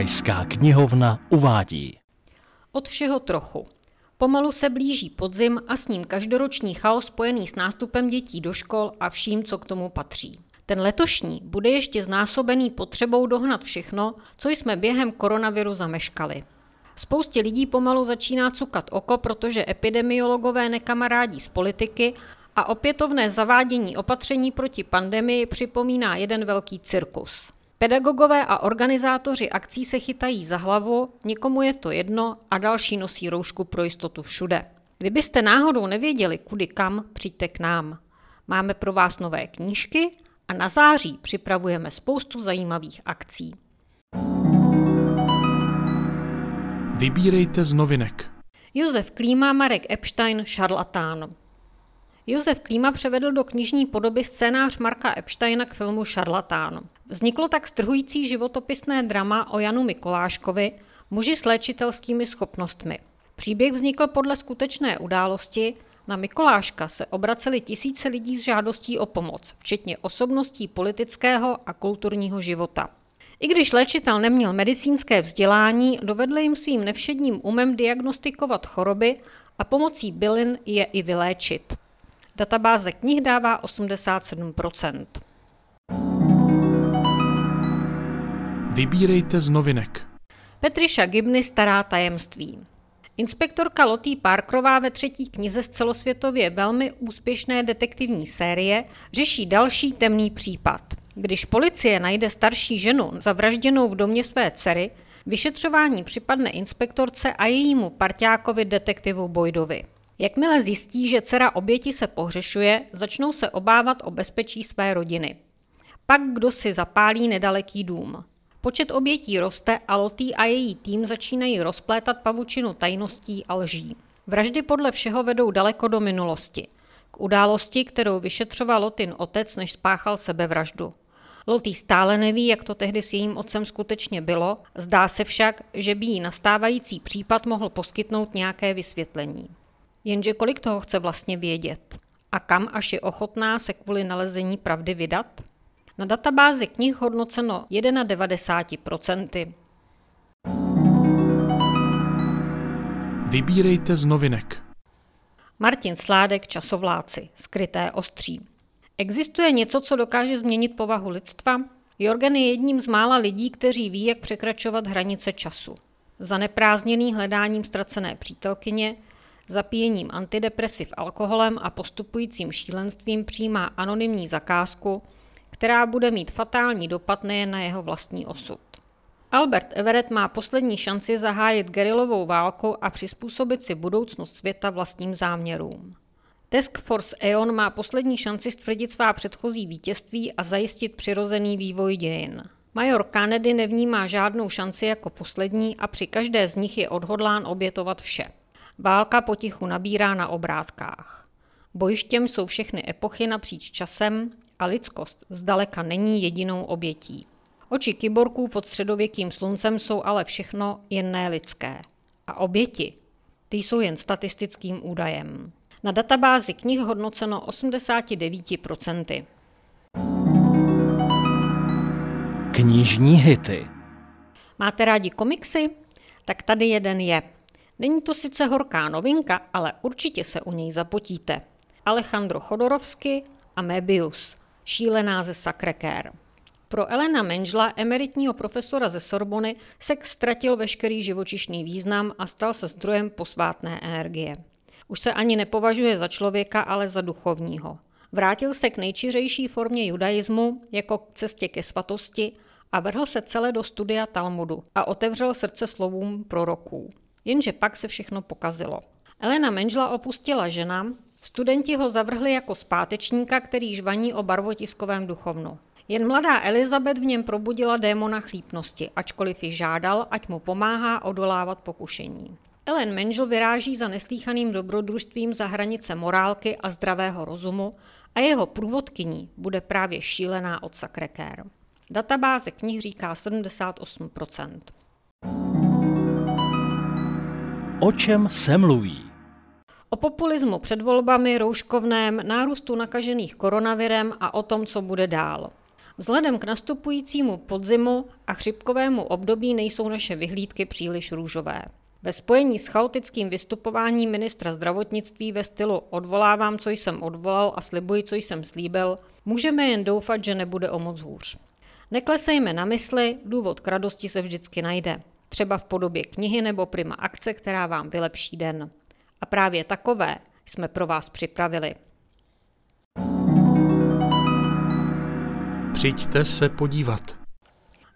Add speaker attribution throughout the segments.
Speaker 1: Krajská knihovna uvádí.
Speaker 2: Od všeho trochu. Pomalu se blíží podzim a s ním každoroční chaos spojený s nástupem dětí do škol a vším, co k tomu patří. Ten letošní bude ještě znásobený potřebou dohnat všechno, co jsme během koronaviru zameškali. Spoustě lidí pomalu začíná cukat oko, protože epidemiologové nekamarádí z politiky a opětovné zavádění opatření proti pandemii připomíná jeden velký cirkus. Pedagogové a organizátoři akcí se chytají za hlavu, někomu je to jedno a další nosí roušku pro jistotu všude. Kdybyste náhodou nevěděli, kudy kam, přijďte k nám. Máme pro vás nové knížky a na září připravujeme spoustu zajímavých akcí.
Speaker 3: Vybírejte z novinek.
Speaker 2: Josef Klíma, Marek Epstein, šarlatán. Josef Klíma převedl do knižní podoby scénář Marka Epsteina k filmu Šarlatán. Vzniklo tak strhující životopisné drama o Janu Mikoláškovi, muži s léčitelskými schopnostmi. Příběh vznikl podle skutečné události, na Mikoláška se obraceli tisíce lidí s žádostí o pomoc, včetně osobností politického a kulturního života. I když léčitel neměl medicínské vzdělání, dovedl jim svým nevšedním umem diagnostikovat choroby a pomocí bylin je i vyléčit. Databáze knih dává 87%
Speaker 3: Vybírejte z novinek.
Speaker 2: Petriša Gibny Stará tajemství. Inspektorka Lottie Parkerová ve třetí knize z celosvětově velmi úspěšné detektivní série řeší další temný případ. Když policie najde starší ženu zavražděnou v domě své dcery, vyšetřování připadne inspektorce a jejímu parťákovi detektivu Boydovi. Jakmile zjistí, že dcera oběti se pohřešuje, začnou se obávat o bezpečí své rodiny. Pak kdo si zapálí nedaleký dům. Počet obětí roste a Lotý a její tým začínají rozplétat pavučinu tajností a lží. Vraždy podle všeho vedou daleko do minulosti. K události, kterou vyšetřoval Lotin otec, než spáchal sebevraždu. Lotý stále neví, jak to tehdy s jejím otcem skutečně bylo, zdá se však, že by jí nastávající případ mohl poskytnout nějaké vysvětlení. Jenže kolik toho chce vlastně vědět? A kam až je ochotná se kvůli nalezení pravdy vydat? Na databázi knih hodnoceno 91%.
Speaker 3: Vybírejte z novinek.
Speaker 2: Martin Sládek, Časovláci, skryté ostří. Existuje něco, co dokáže změnit povahu lidstva? Jorgen je jedním z mála lidí, kteří ví, jak překračovat hranice času. Zaneprázdněný hledáním ztracené přítelkyně, zapíjením antidepresiv alkoholem a postupujícím šílenstvím přijímá anonymní zakázku, která bude mít fatální dopad nejen na jeho vlastní osud. Albert Everett má poslední šanci zahájit gerilovou válku a přizpůsobit si budoucnost světa vlastním záměrům. Task Force Eon má poslední šanci stvrdit svá předchozí vítězství a zajistit přirozený vývoj dějin. Major Kennedy nevnímá žádnou šanci jako poslední a při každé z nich je odhodlán obětovat vše. Válka potichu nabírá na obrátkách. Bojištěm jsou všechny epochy napříč časem a lidskost zdaleka není jedinou obětí. Oči kyborků pod středověkým sluncem jsou ale všechno jen ne lidské. A oběti, ty jsou jen statistickým údajem. Na databázi knih hodnoceno 89%.
Speaker 1: Knižní hity.
Speaker 2: Máte rádi komiksy? Tak tady jeden je. Není to sice horká novinka, ale určitě se u něj zapotíte. Alejandro Chodorovsky a Mebius, šílená ze Sacré-Cœur. Pro Elena Menžla, emeritního profesora ze Sorbony, sex ztratil veškerý živočišný význam a stal se zdrojem posvátné energie. Už se ani nepovažuje za člověka, ale za duchovního. Vrátil se k nejčiřejší formě judaismu, jako k cestě ke svatosti, a vrhl se celé do studia Talmudu a otevřel srdce slovům proroků. Jenže pak se všechno pokazilo. Elena Menžla opustila žena, studenti ho zavrhli jako zpátečníka, který žvaní o barvotiskovém duchovnu. Jen mladá Elizabeth v něm probudila démona chlípnosti, ačkoliv ji žádal, ať mu pomáhá odolávat pokušení. Ellen Menžel vyráží za neslíchaným dobrodružstvím za hranice morálky a zdravého rozumu a jeho průvodkyní bude právě šílená od Sacré-Cœur. Databáze knih říká 78%.
Speaker 1: O čem se mluví?
Speaker 2: O populismu před volbami, rouškovném, nárůstu nakažených koronavirem a o tom, co bude dál. Vzhledem k nastupujícímu podzimu a chřipkovému období nejsou naše vyhlídky příliš růžové. Ve spojení s chaotickým vystupováním ministra zdravotnictví ve stylu odvolávám, co jsem odvolal a slibuji, co jsem slíbil, můžeme jen doufat, že nebude o moc hůř. Neklesejme na mysli, důvod k radosti se vždycky najde. Třeba v podobě knihy nebo prima akce, která vám vylepší den. A právě takové jsme pro vás připravili.
Speaker 3: Přijďte se podívat.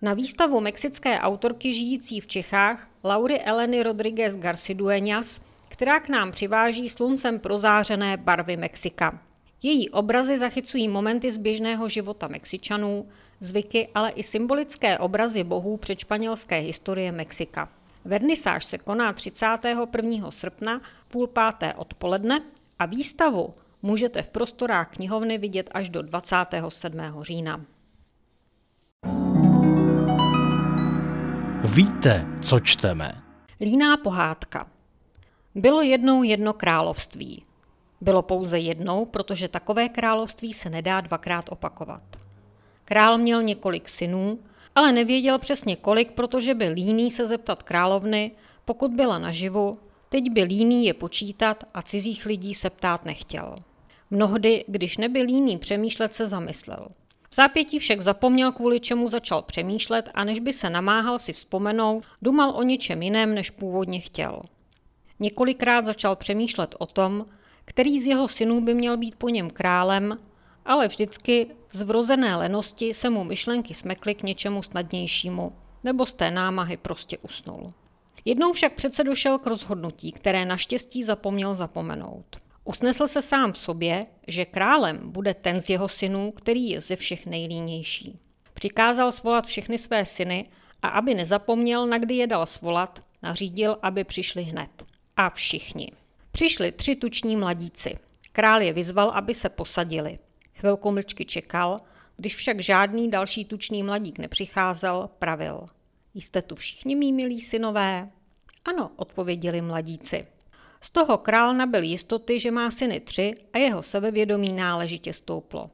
Speaker 2: Na výstavu mexické autorky žijící v Čechách Laury Eleny Rodriguez Garcidueñas, která k nám přiváží sluncem prozářené barvy Mexika. Její obrazy zachycují momenty z běžného života Mexičanů, zvyky, ale i symbolické obrazy bohů předšpanělské historie Mexika. Vernisáž se koná 31. srpna půl páté odpoledne a výstavu můžete v prostorách knihovny vidět až do 27. října.
Speaker 1: Víte, co čteme?
Speaker 2: Líná pohádka. Bylo jednou jedno království. Bylo pouze jednou, protože takové království se nedá dvakrát opakovat. Král měl několik synů, ale nevěděl přesně kolik, protože byl líný se zeptat královny, pokud byla naživu, teď byl líný je počítat a cizích lidí se ptát nechtěl. Mnohdy, když nebyl líný přemýšlet, se zamyslel. V zápětí však zapomněl, kvůli čemu začal přemýšlet a než by se namáhal si vzpomenout, dumal o něčem jiném, než původně chtěl. Několikrát začal přemýšlet o tom, který z jeho synů by měl být po něm králem, ale vždycky z vrozené lenosti se mu myšlenky smekly k něčemu snadnějšímu, nebo z té námahy prostě usnul. Jednou však přece došel k rozhodnutí, které naštěstí zapomněl zapomenout. Usnesl se sám v sobě, že králem bude ten z jeho synů, který je ze všech nejlínější. Přikázal svolat všechny své syny a aby nezapomněl, na kdy je dal svolat, nařídil, aby přišli hned. A všichni. Přišli tři tuční mladíci. Král je vyzval, aby se posadili. Chvilku mlčky čekal, když však žádný další tučný mladík nepřicházel, pravil. Jste tu všichni mý milí synové? Ano, odpověděli mladíci. Z toho král nabil jistoty, že má syny tři a jeho sebevědomí náležitě stouplo.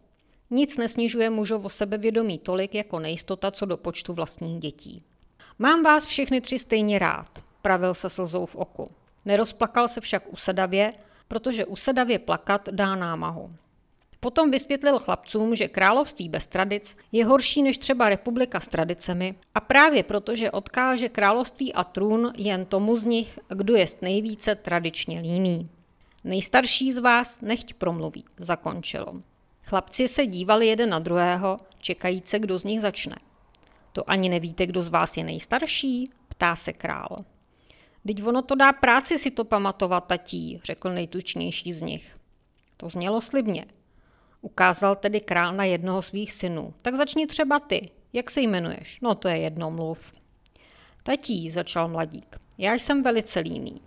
Speaker 2: Nic nesnižuje mužovo sebevědomí tolik jako nejistota co do počtu vlastních dětí. Mám vás všechny tři stejně rád, pravil se slzou v oku. Nerozplakal se však usedavě, protože usedavě plakat dá námahu. Potom vysvětlil chlapcům, že království bez tradic je horší než třeba republika s tradicemi a právě protože odkáže království a trůn jen tomu z nich, kdo je nejvíce tradičně líný. Nejstarší z vás nechť promluví, zakončil. Chlapci se dívali jeden na druhého, čekajíce, kdo z nich začne. To ani nevíte, kdo z vás je nejstarší? ptá se král. Teď ono to dá práci si to pamatovat, tatí, řekl nejtučnější z nich. To znělo slibně. Ukázal tedy král na jednoho svých synů. Tak začni třeba ty. Jak se jmenuješ? No to je jedno mluv. Tatí, začal mladík. Já jsem velice líný.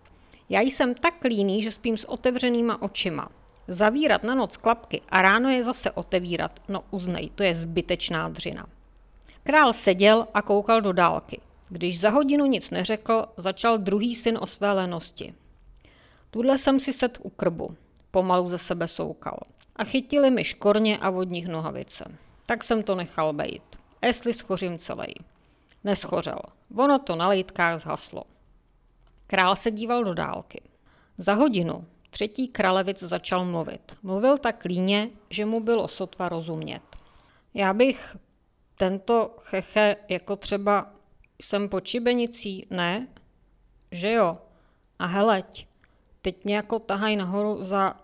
Speaker 2: Já jsem tak líný, že spím s otevřenýma očima. Zavírat na noc klapky a ráno je zase otevírat, no uznej, to je zbytečná dřina. Král seděl a koukal do dálky. Když za hodinu nic neřekl, začal druhý syn o své lenosti. Tudle jsem si set u krbu. Pomalu ze sebe soukal a chytili mi škorně a vodních nohavice. Tak jsem to nechal bejt. Jestli schořím celý. Neschořel. Ono to na lejtkách zhaslo. Král se díval do dálky. Za hodinu třetí kralevic začal mluvit. Mluvil tak líně, že mu bylo sotva rozumět. Já bych tento cheche jako třeba jsem po čibenicí, ne? Že jo? A heleď, teď mě jako tahaj nahoru za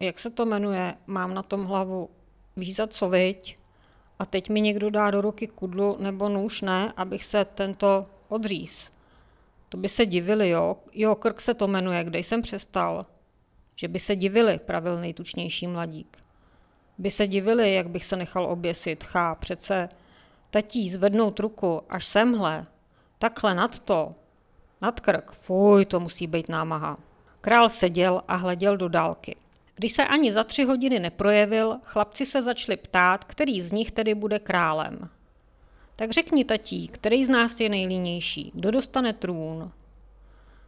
Speaker 2: jak se to jmenuje, mám na tom hlavu, víš za co, viď? A teď mi někdo dá do ruky kudlu nebo nůž, ne, abych se tento odříz. To by se divili, jo? Jo, krk se to jmenuje, kde jsem přestal. Že by se divili, pravil nejtučnější mladík. By se divili, jak bych se nechal oběsit, chá, přece tatí zvednout ruku až semhle, takhle nad to, nad krk, fuj, to musí být námaha. Král seděl a hleděl do dálky. Když se ani za tři hodiny neprojevil, chlapci se začali ptát, který z nich tedy bude králem. Tak řekni tatí, který z nás je nejlínější, kdo dostane trůn?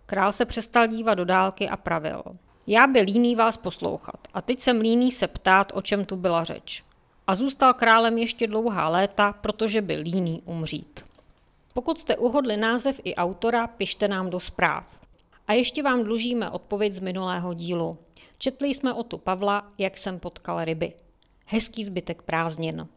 Speaker 2: Král se přestal dívat do dálky a pravil. Já byl líný vás poslouchat a teď jsem líný se ptát, o čem tu byla řeč. A zůstal králem ještě dlouhá léta, protože byl líný umřít. Pokud jste uhodli název i autora, pište nám do zpráv. A ještě vám dlužíme odpověď z minulého dílu. Četli jsme o tu Pavla, jak jsem potkal ryby. Hezký zbytek prázdnin.